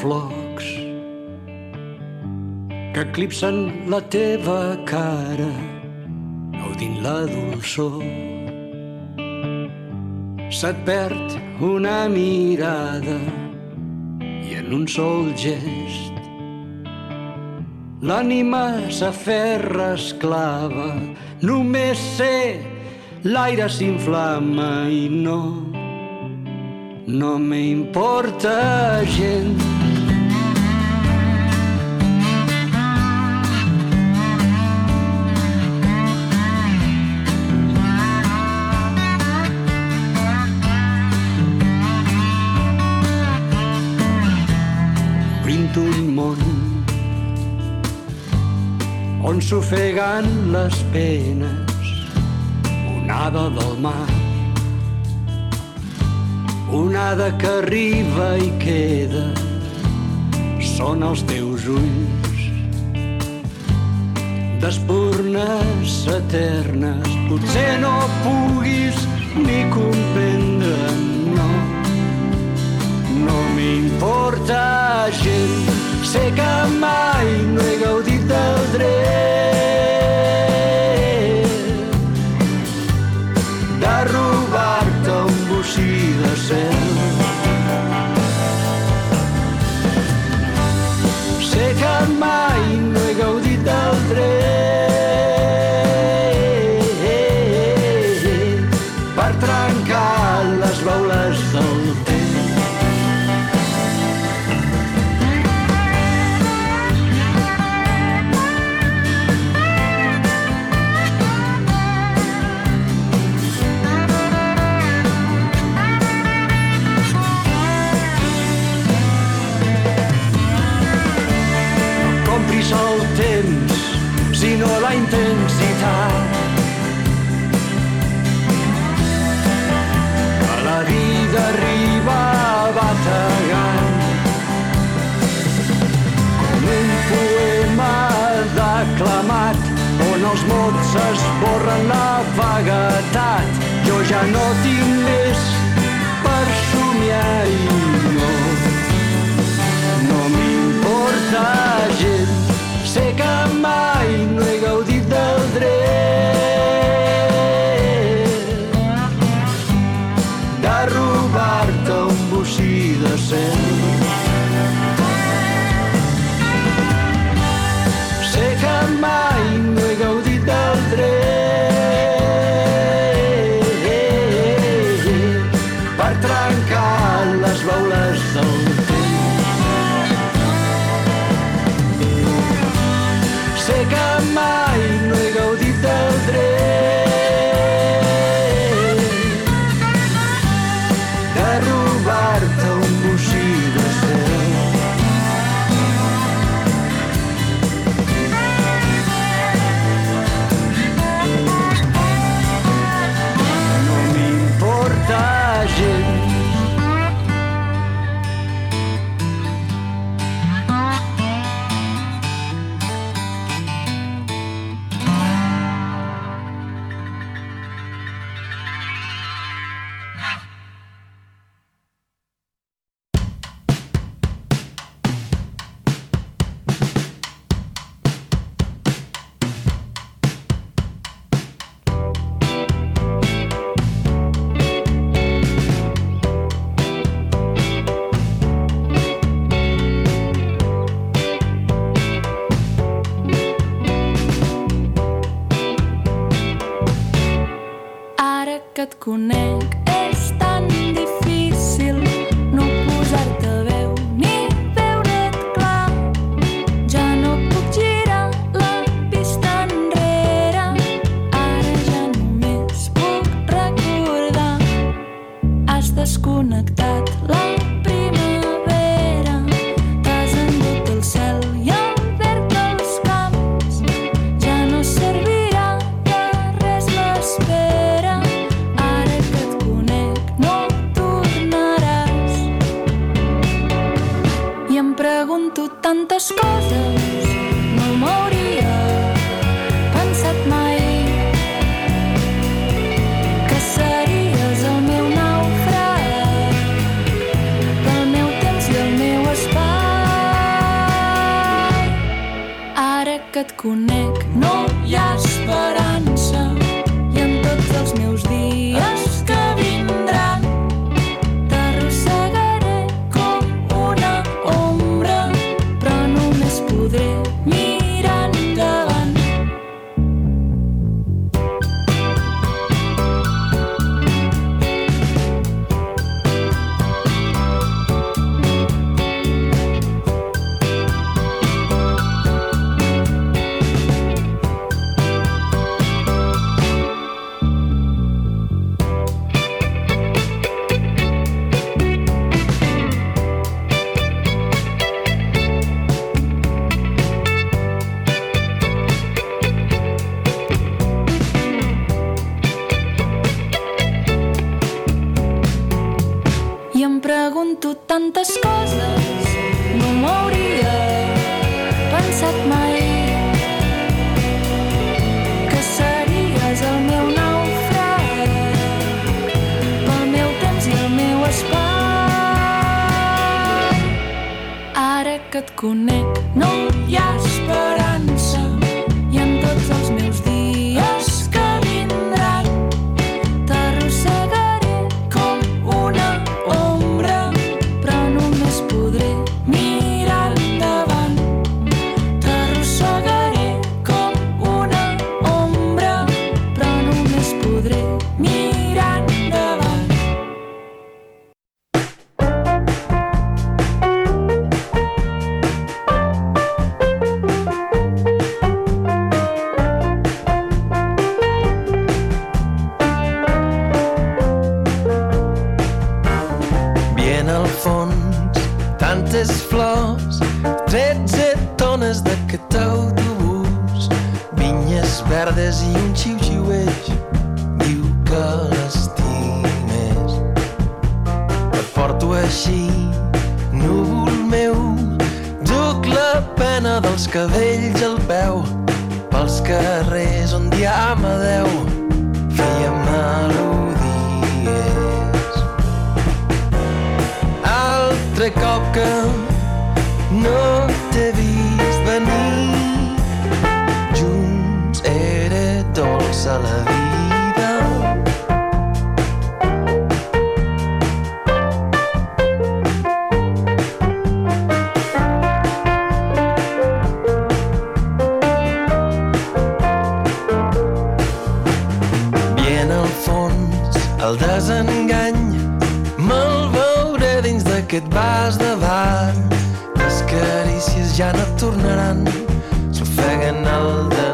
flocs que eclipsen la teva cara gaudint la dolçor. Se't perd una mirada i en un sol gest l'ànima s'aferra esclava. Només sé l'aire s'inflama i no, no m'importa gens. on s'ofeguen les penes, onada del mar, onada que arriba i queda, són els teus ulls. D'espurnes eternes. Potser no puguis ni comprendre m'importa gent. Sé que mai no he gaudit del dret bones de que t'autobús? Vinyes verdes i un xiu-xiueig Diu que l'estimes Et porto així, núvol meu. Duc la pena dels cabells al peu Pels carrers on hi ha Amadeu. Feia melodies. Altre cop que no passa la vida. Bien al fons, el desengany, me'l veuré dins d'aquest vas de bar. Les carícies ja no tornaran, s'ofeguen al desengany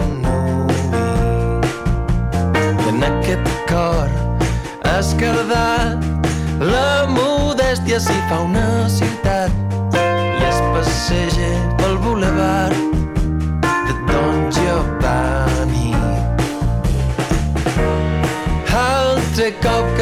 i s'hi fa una ciutat i es passeja pel boulevard de Don Giovanni. Altre cop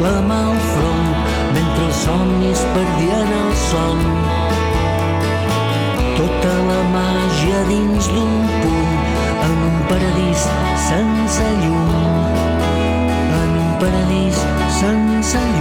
la mà al front mentre els somnis perdien el son. Tota la màgia dins d'un punt en un paradís sense llum en un paradís sense llum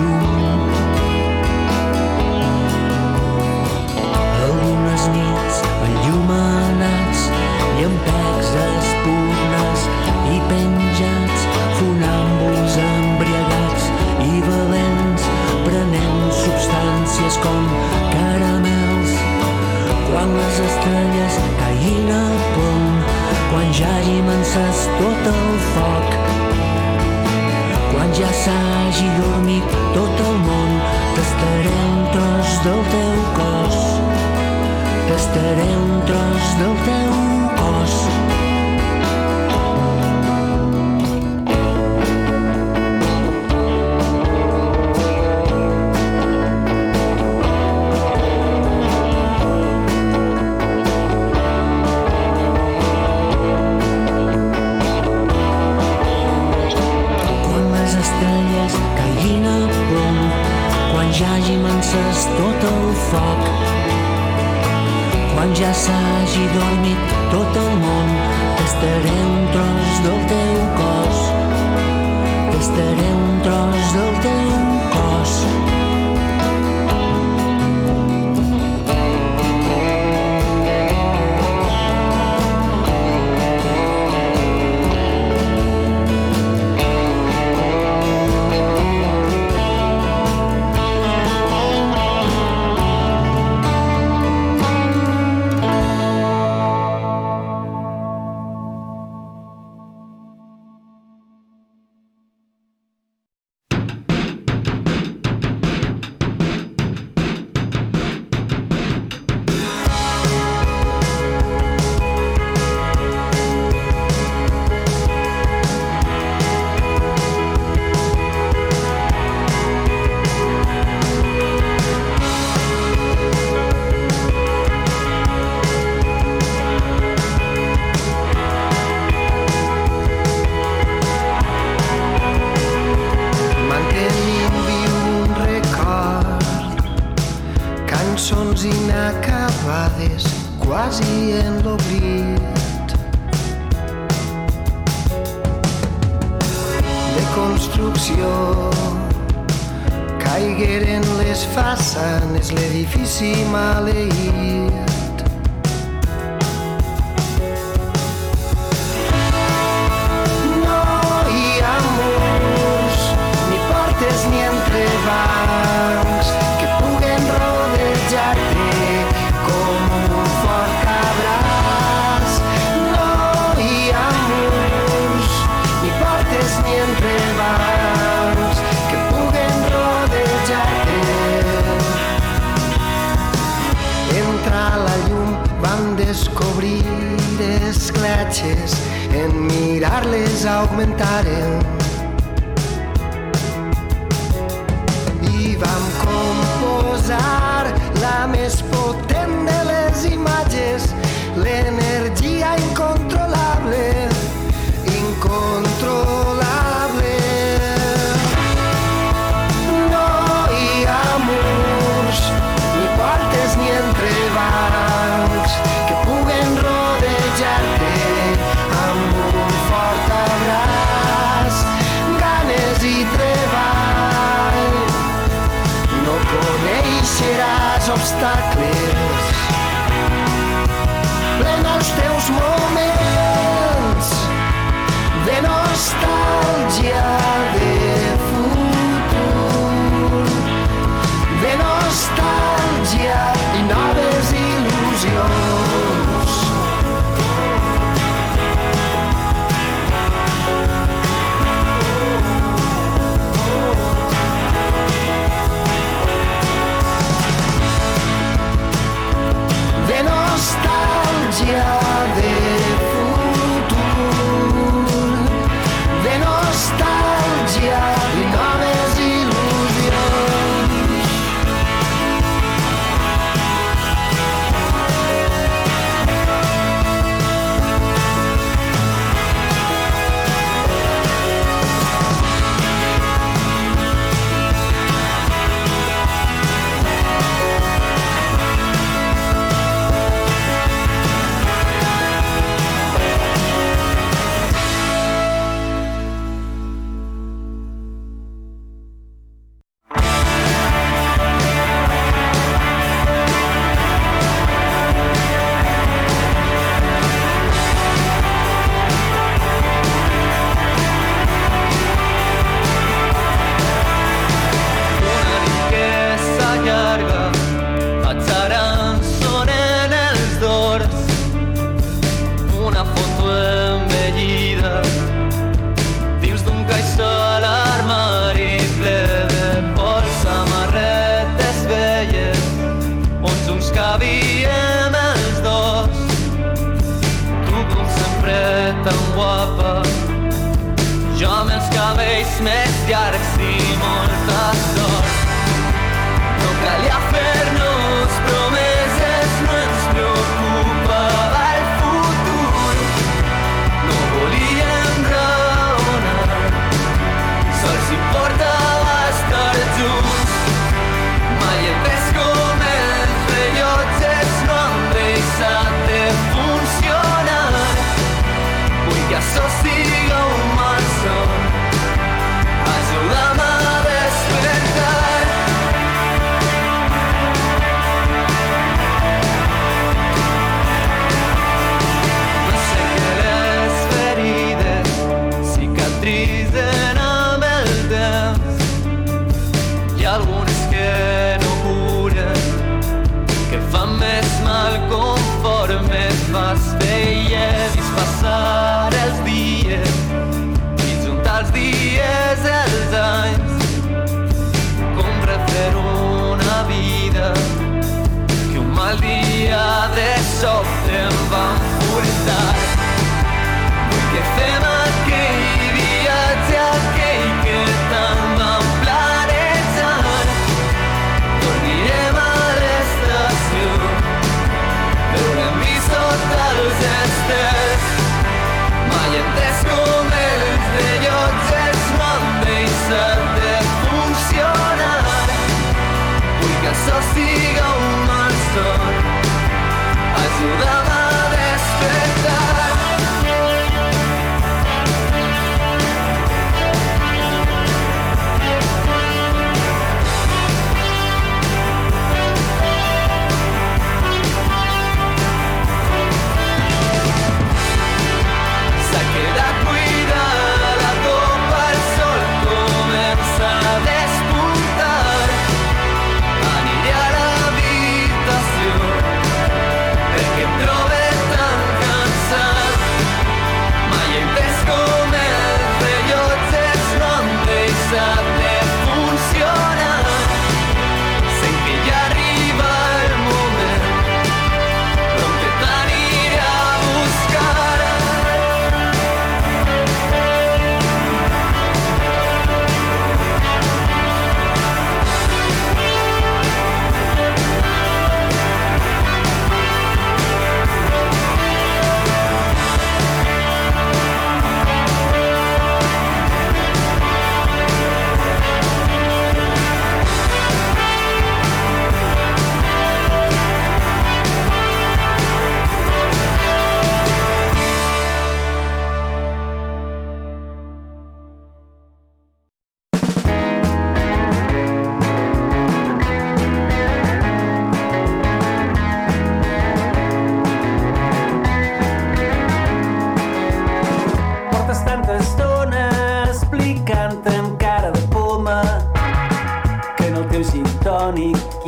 coisas aumentaram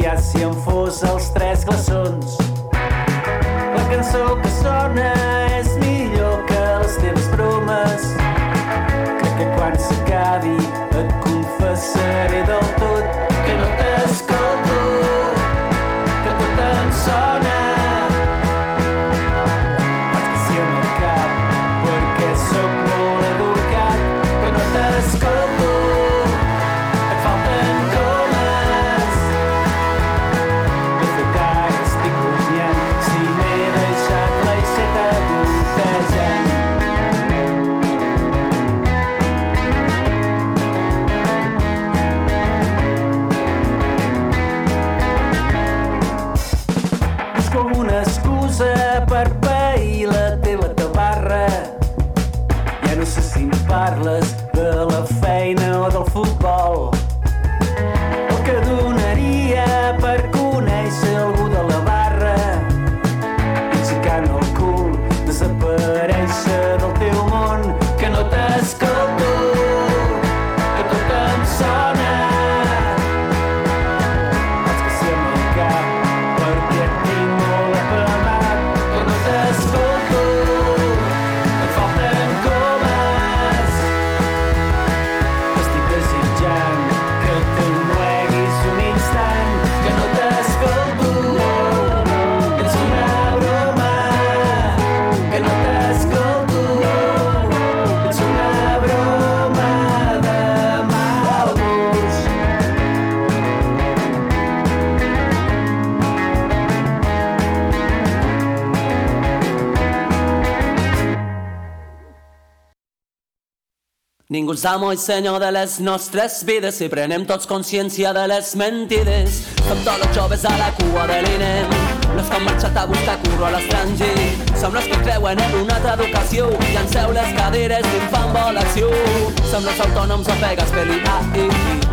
ja s'hi han fos els Ningú és amo i senyor de les nostres vides si prenem tots consciència de les mentides. Som tots els joves a la cua de l'INEM, los que han marxat a buscar curro a l'estranger. Som los que creuen en una altra educació, llanceu les cadires d'infant volació. Som los autònoms ofegas per l'IAI,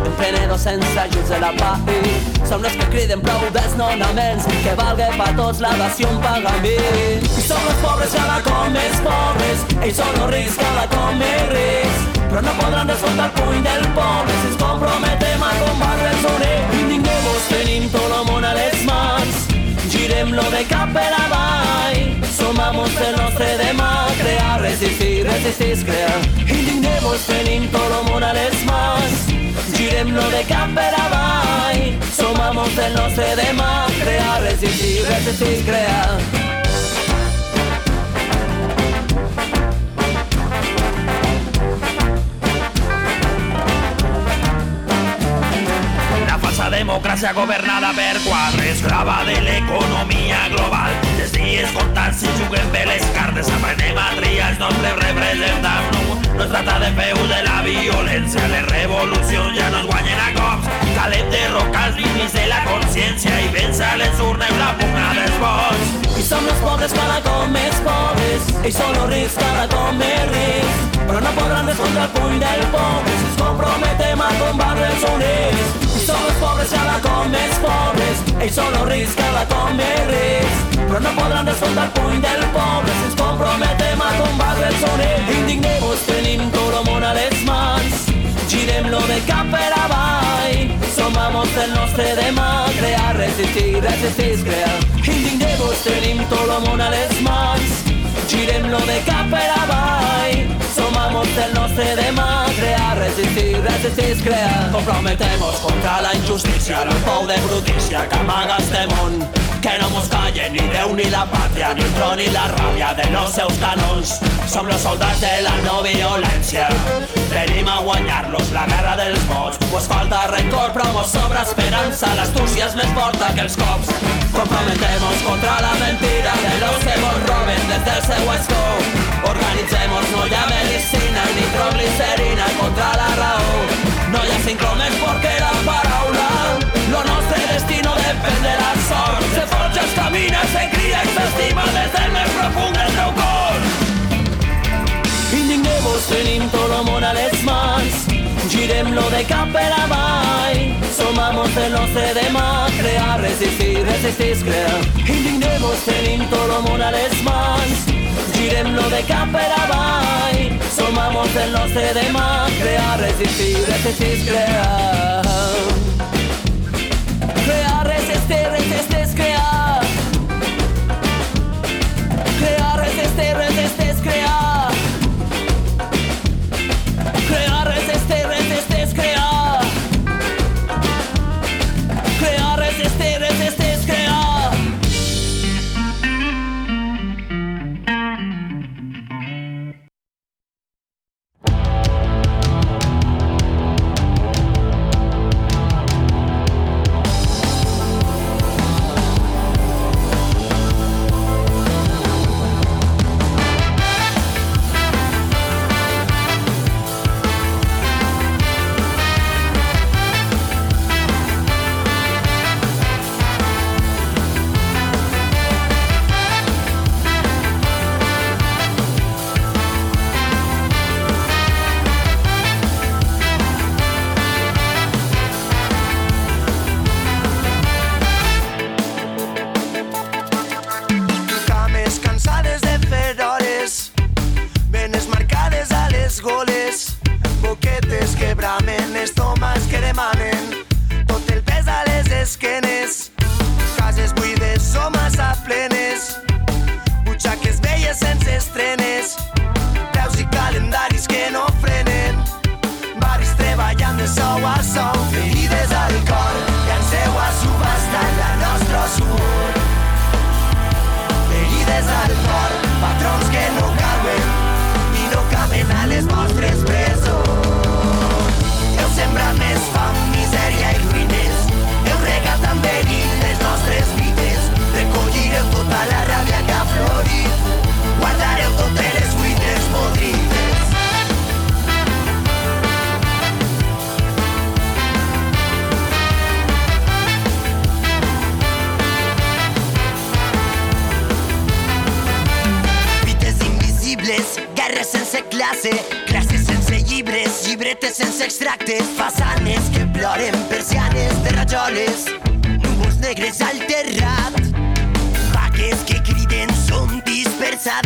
emprenedors sense ajuts de la PAI. Som los que criden prou desnonaments, que valga per tots la dació un pagament. I som los pobres cada cop més pobres, ells són els rics cada cop més rics. Però no podran desfondar el puny del pobre si ens comprometem a combatre el soner. Indigneu-vos, tenim tot el món les de cap per del nostre resistir, resistir, crear. Indigneu-vos, tenim tot el món a les. Girem-lo de cap per avall. Som amos del nostre demà. Crear, resistir, resistir, crear. Falsa democràcia governada per quatre esclava de l'economia global. Els dies comptats si juguem bé les cartes, aprenem a triar els nostres representants. No, no es tracta de feu de la violència, les revolucions ja no es guanyen a cops. Els límits de la consciència i vèncer les urnes la pugna dels vots. I som els pobres cada cop més pobres Ells són els rics cada cop més rics Però no podran desfondre el puny del pobre Si ens comprometem a combatre els units I som els pobres cada cop més pobres Ells són els rics cada cop més rics Però no podran desfondre el puny del pobre Girem-lo de cap per avall Som amos del nostre demà Crear, resistir, resistir, és crear Indigneu-vos, tenim tot el món a les mans Girem-lo de cap per avall Som amos del nostre demà Crear, resistir, resistir, crear Comprometemos contra la injustícia La pou de brutícia que amaga este que no mos callen ni Déu ni la pàtria, ni el tron ni la ràbia de los seus canons. Som los soldats de la no violència. Venim a guanyar-los la guerra dels vots. Mos falta rencor, però sobra esperança. L'astúcia és més forta que els cops. Comprometemos contra la mentira de los que mos roben des del seu escó. Organitzemos, no hi ha medicina ni nitroglicerina contra la raó. No hi ha sincromes porque la paraula Lo nostre destino depèn de la Se forja, es camina, se cria i s'estima des del més profund del teu cor Indigneu-vos, tenim el món a les mans Girem-lo de cap per avall. Som amos del nostre demà Crear, resistir, resistir, crear. Indigneu-vos, tenim el món a les mans Girem-lo de cap per avall Som amos del nostre demà Crear, resistir, resistir, és crear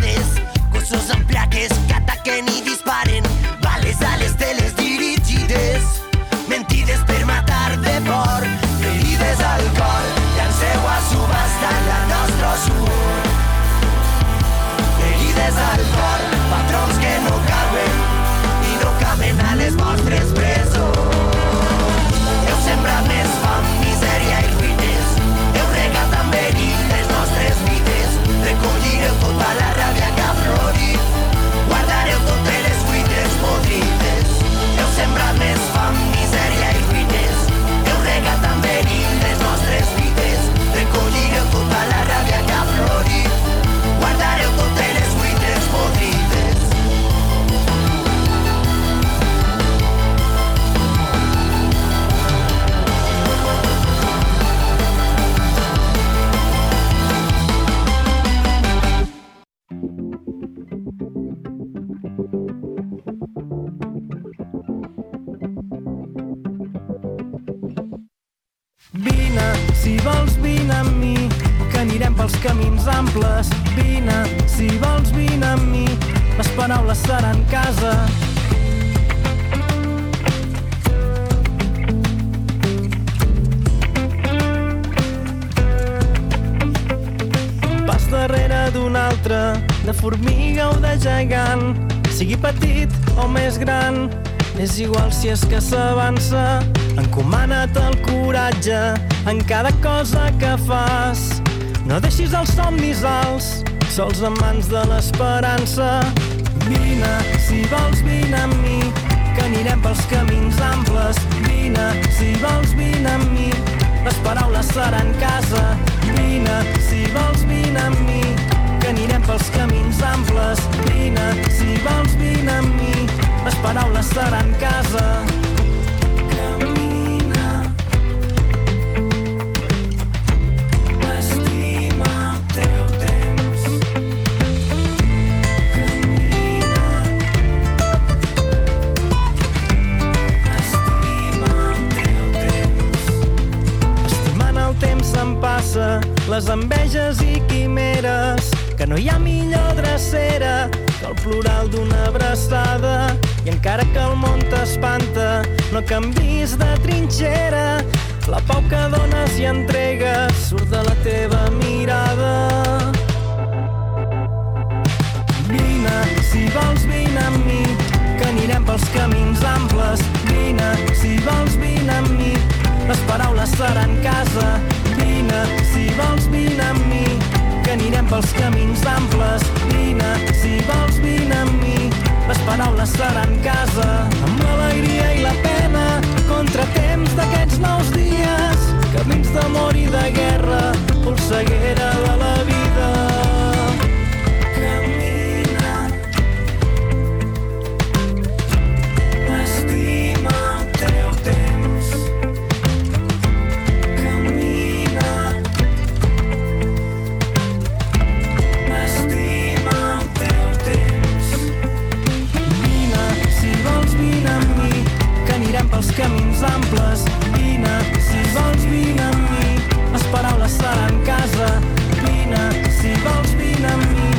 dispersades, cossos amb plaques que ataquen i disparen, bales a les teles dirigides, mentides per matar de por, ferides al cor, llanceu a subhastar la nostra surt. Ferides al cor, patrons que no cauen i no caben a les vostres presons. Heu sembrat més camins amples. Vine, si vols vine amb mi, les paraules seran casa. Pas darrere d'un altre, de formiga o de gegant, sigui petit o més gran, és igual si és que s'avança. Encomana't el coratge en cada cosa que fas. No deixis els somnis alts, sols en mans de l'esperança. Vine, si vols vine amb mi, que anirem pels camins amples. Vine, si vols vine amb mi, les paraules seran casa. Vine, si vols vine amb mi, que anirem pels camins amples. Vine, si vols vine amb mi, les paraules seran casa. Les enveges i quimeres, que no hi ha millor drecera que el plural d'una abraçada. I encara que el món t'espanta, no canvis de trinxera, la pau que dones i entregues surt de la teva mirada. Vine, si vols vine amb mi, que anirem pels camins amples. Vine, si vols vine amb mi, les paraules seran casa. Vine, si vols vine amb mi, que anirem pels camins amples. Vine, si vols vine amb mi, les paraules seran casa. Amb l'alegria i la pena, contratemps d'aquests nous dies, camins d'amor i de guerra, polseguera de la vida. amples. Vine, si vols vine amb mi, les paraules seran casa. Vine, si vols vine amb mi,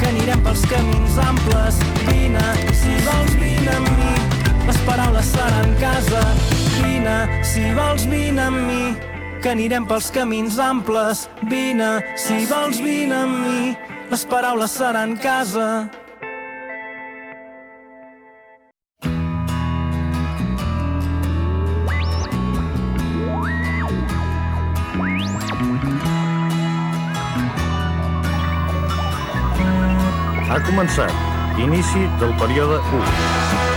que anirem pels camins amples. Vine, si vols vine amb mi, les paraules seran casa. Vine, si vols vine amb mi, que anirem pels camins amples. Vine, si vols vine amb mi, les paraules seran casa. començat. Inici del període 1.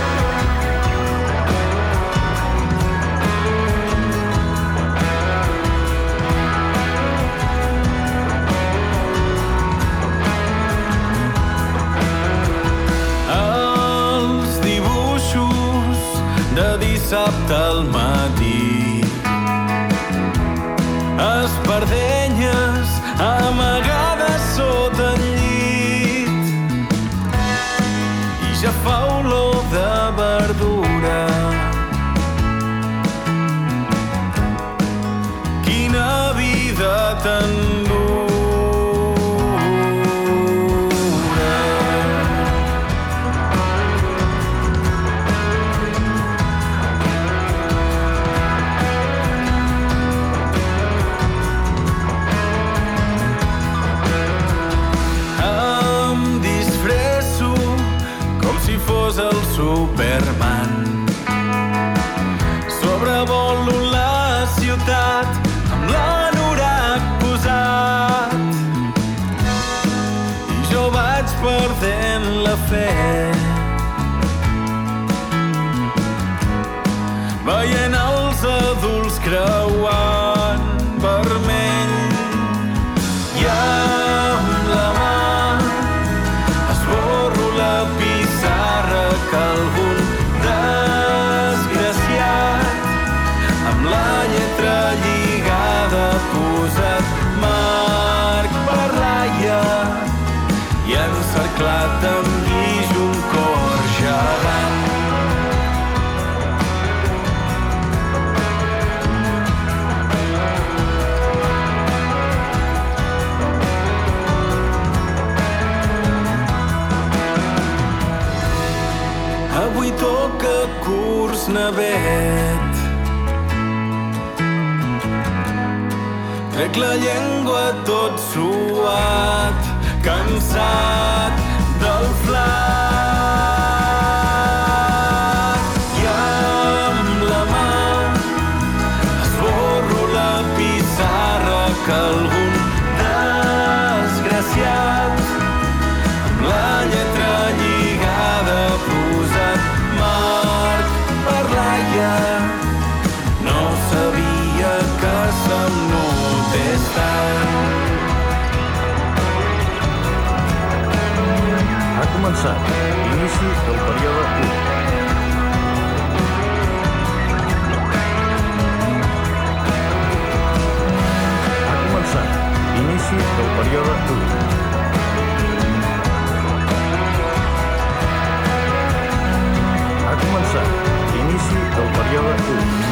crec la llengua tot suat. del període Q. Ha començat l'inici del període Q. Ha començat l'inici del període Q.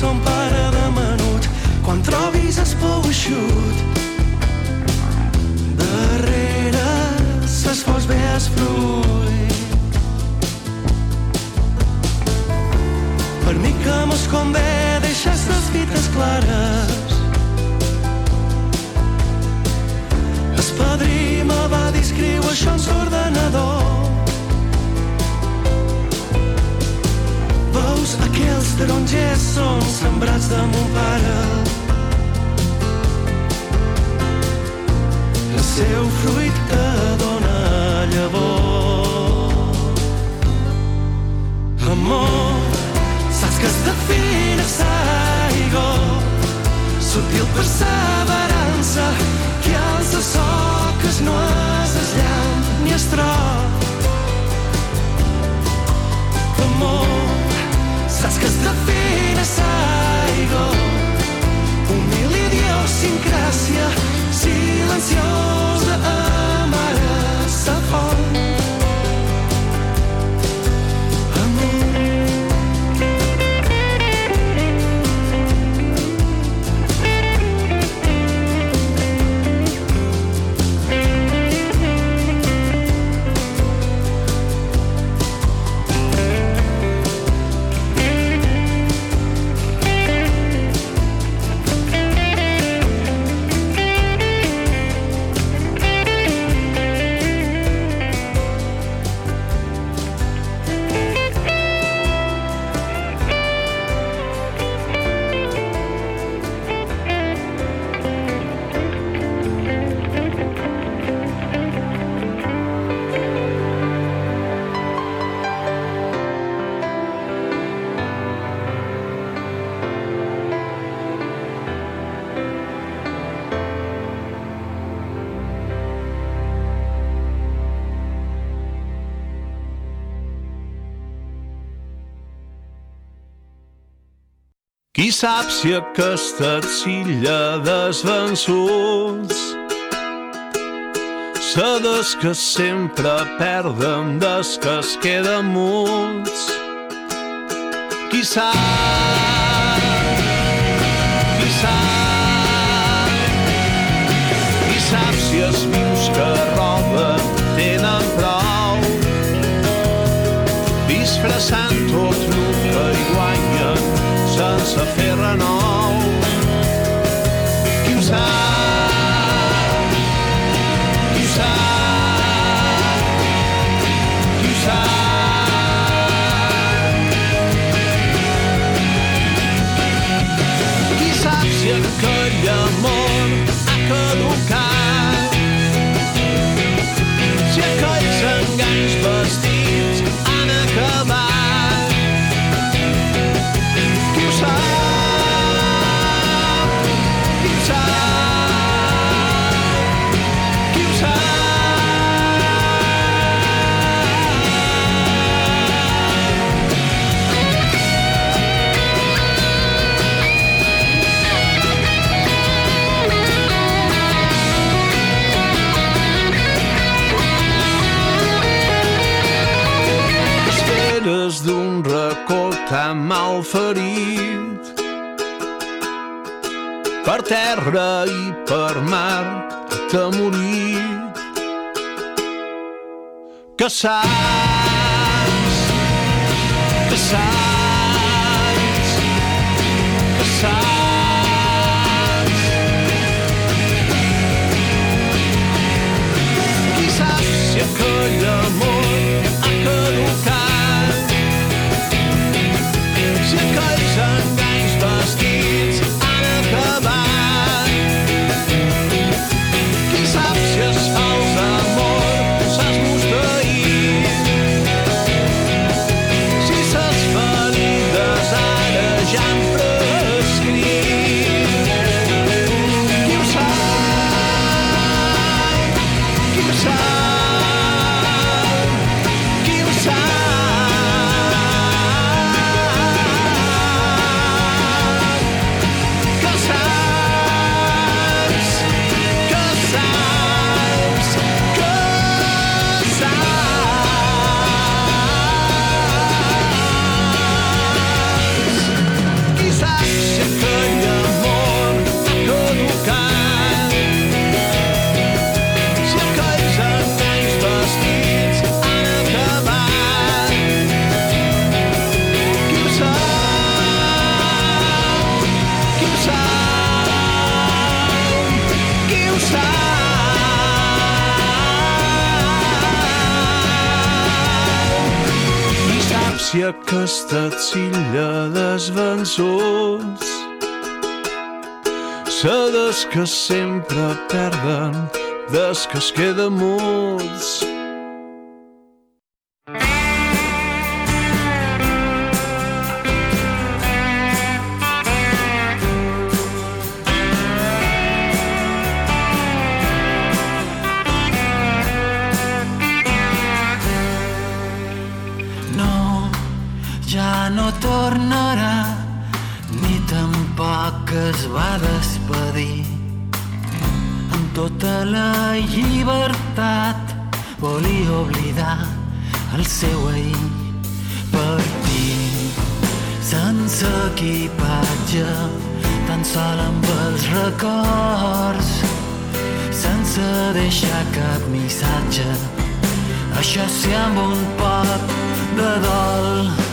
son pare de menut quan trobis es pou eixut. Darrere ses flors ve es fruit per mi que mos convé deixes les fites clares. Espadrima va dir escriu això en ordenador Veus aquells tarongers són sembrats de mon pare. El seu fruit que dona llavor. Amor, saps que es defina saigo, sutil perseverança, que alça so que es no el llamp ni es trob. Amor, saps que es defina saigo, humil idiosincràsia, silenciosa amara sa font. Qui sap si aquesta silla desvençuts se des que sempre perden des que es queden muts. Qui sap? Qui sap? Qui sap si els vius que roben tenen prou? Disfressant tot sense Esperes d'un racó tan mal ferit. Per terra i per mar atemorit que saps que saps si aquesta illa dels vençuts. Se des que sempre perden des que es queden muts la llibertat volia oblidar el seu ahir. Partir sense equipatge, tan sol amb els records, sense deixar cap missatge això sí amb un poc de dol.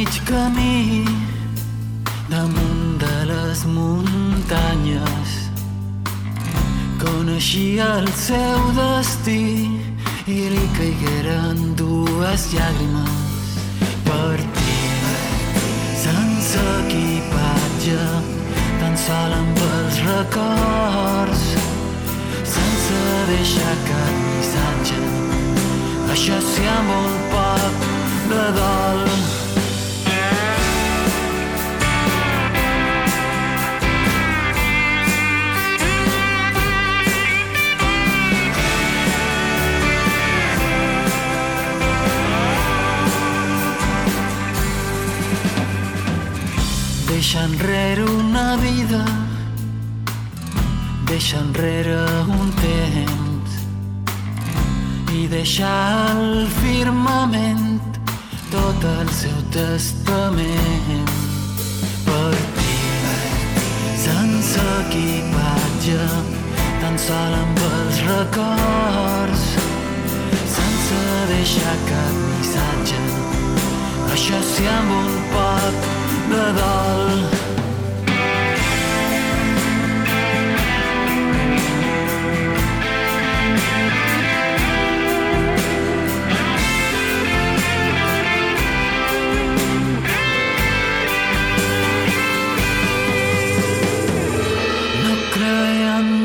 Mig camí damunt de les muntanyes. Coneixia el seu destí i li caigueren dues llàgrimes. Partir sense equipatge tan sol amb els records. Sense deixar cap missatge això sí amb un poc de dol Deixa enrere una vida, deixa enrere un temps i deixa al firmament tot el seu testament. Partir sense equipatge, tan sol amb els records, sense deixar cap missatge. Això sí amb un poc de dol.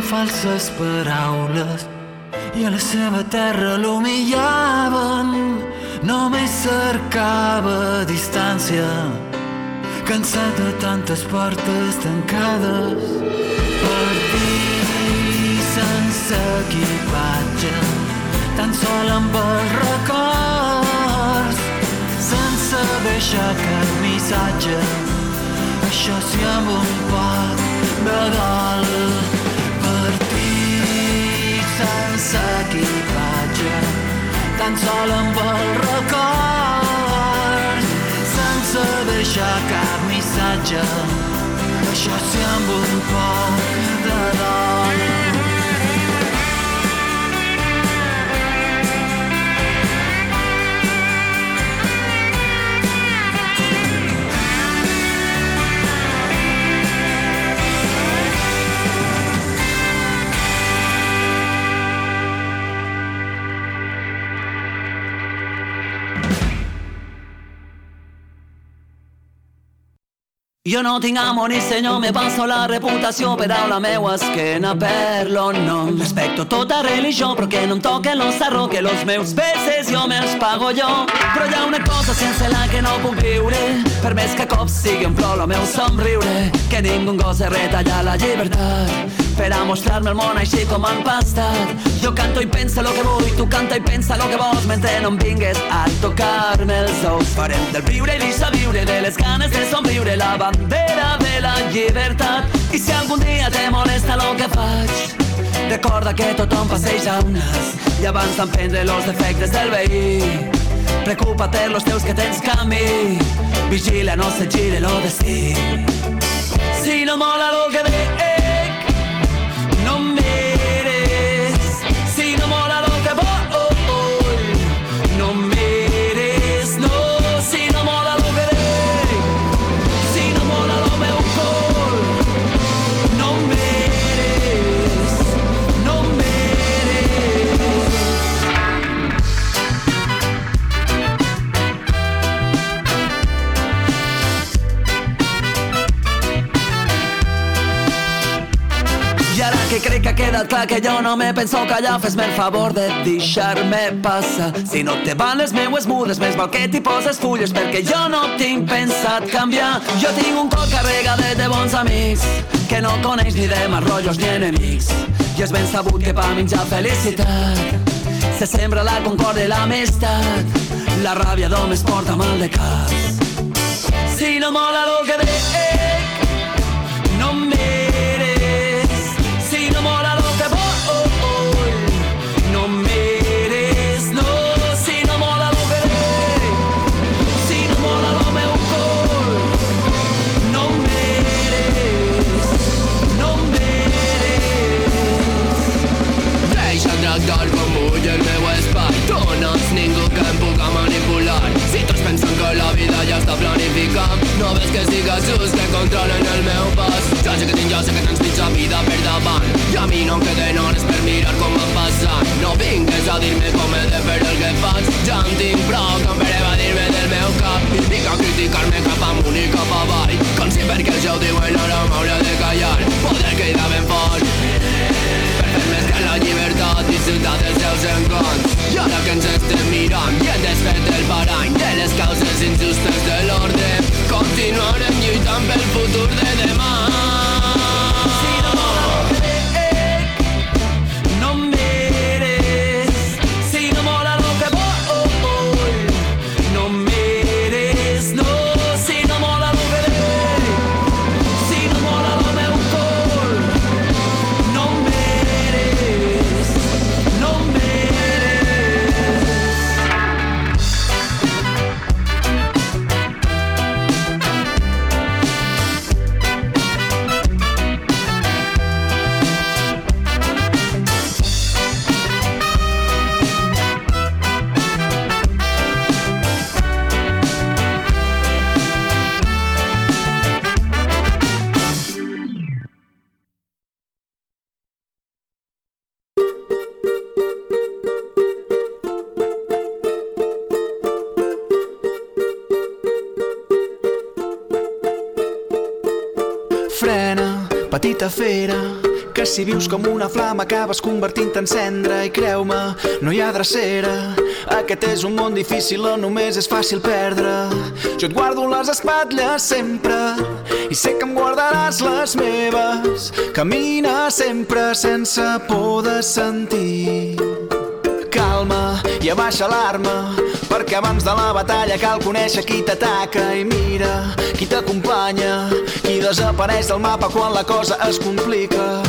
Falses paraules i a la seva terra l'humillaven. Només cercava distància cansat de tantes portes tancades. Partir sense equipatge tan sol amb els records. Sense deixar cap missatge això sí amb un poc de dol. Partir sense equipatge tan sol amb els records sense deixar cap missatge sí amb un poc de Jo no tinc amo ni senyor, me passo la reputació per a la meua esquena per l'honor. Respecto tota religió, però que no em toquen los sarro, que los meus peces jo me'ls pago jo. Però hi ha una cosa sense la que no puc viure, per més que cops sigui un plor el meu somriure, que ningú gosa retallar la llibertat per a mostrar-me el món així com han pastat. Jo canto i pensa lo que vull, tu canta i pensa lo que vols, mentre no em vingues a tocar-me els ous. Farem del viure i deixa viure, de les ganes de somriure, la bandera de la llibertat. I si algun dia te molesta lo que faig, recorda que tothom passeja un nas i abans d'emprendre los defectes del veí. Preocupa't per los teus que tens camí, vigila no se gire lo destí. Si no mola lo que dic, crec que ha quedat clar que jo no me penso callar Fes-me el favor de deixar-me passar. Si no te van les meues mudes Més val que t'hi poses fulles Perquè jo no tinc pensat canviar. Jo tinc un cor carregat de bons amics Que no coneix ni de marrollos ni enemics. I és ben sabut que pa menjar felicitat se sembra la concòrdia i l'amistat. La ràbia d'homes porta mal de cap Si no mola lo que dic I no em queden hores per mirar com va passant No vingues a dir-me com he de fer el que faig. Ja en tinc prou com per evadir-me del meu cap. I a criticar-me cap amunt i cap avall. Com si perquè ja ho diuen ara m'hauré de callar. Poder cridar ben fort. Per fer més que la llibertat disfrutar dels seus enconts i ara que ens estem mirant i hem desfet el parany de les causes injustes de l'ordre. Continuarem lluitant pel futur de demà petita fera, que si vius com una flama acabes convertint en cendra i creu-me, no hi ha drecera. Aquest és un món difícil on només és fàcil perdre. Jo et guardo les espatlles sempre i sé que em guardaràs les meves. Camina sempre sense por de sentir calma i abaixa l'arma perquè abans de la batalla cal conèixer qui t'ataca i mira qui t'acompanya qui desapareix del mapa quan la cosa es complica.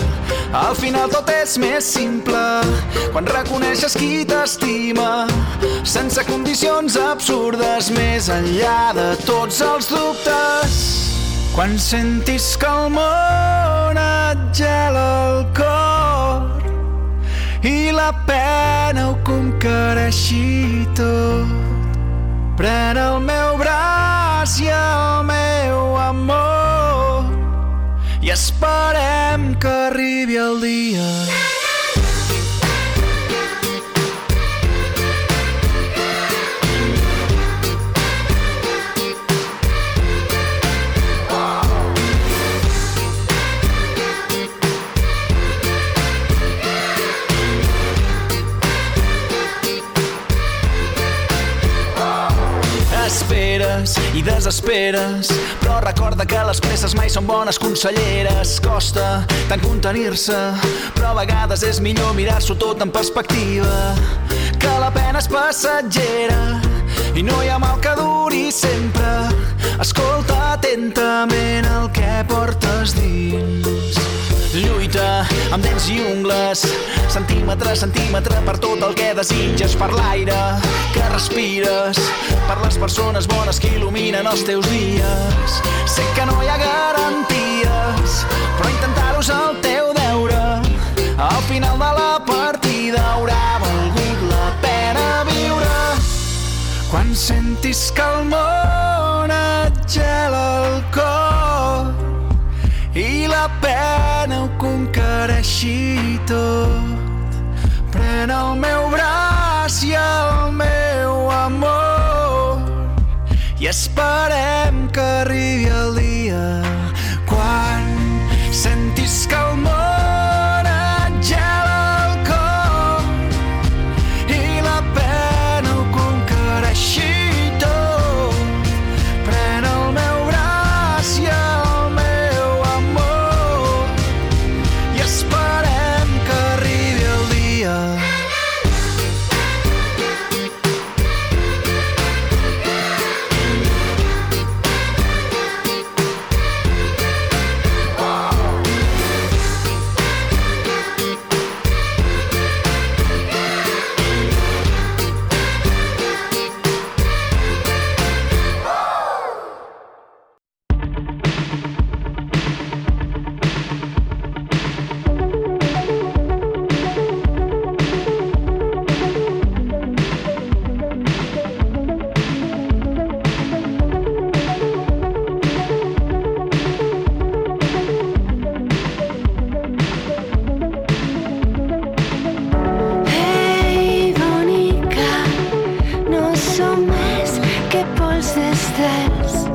Al final tot és més simple quan reconeixes qui t'estima sense condicions absurdes més enllà de tots els dubtes. Quan sentis que el món et gela el cor i la pena ho conquereixi tot. Pren el meu braç i el meu amor i esperem que arribi el dia. Esperes i desesperes, però recorda que les presses mai són bones conselleres. Costa tant contenir-se, però a vegades és millor mirar-s'ho tot en perspectiva. Que la pena és passatgera i no hi ha mal que duri sempre. Amb dents i ungles, centímetre centímetre per tot el que desitges, per l'aire que respires, per les persones bones que il·luminen els teus dies. Sé que no hi ha garanties, però intentar-ho és el teu deure. Al final de la partida haurà valgut la pena viure. Quan sentis que el món conquereixi tot. Pren el meu braç i el meu amor i esperem que arribi el dia existence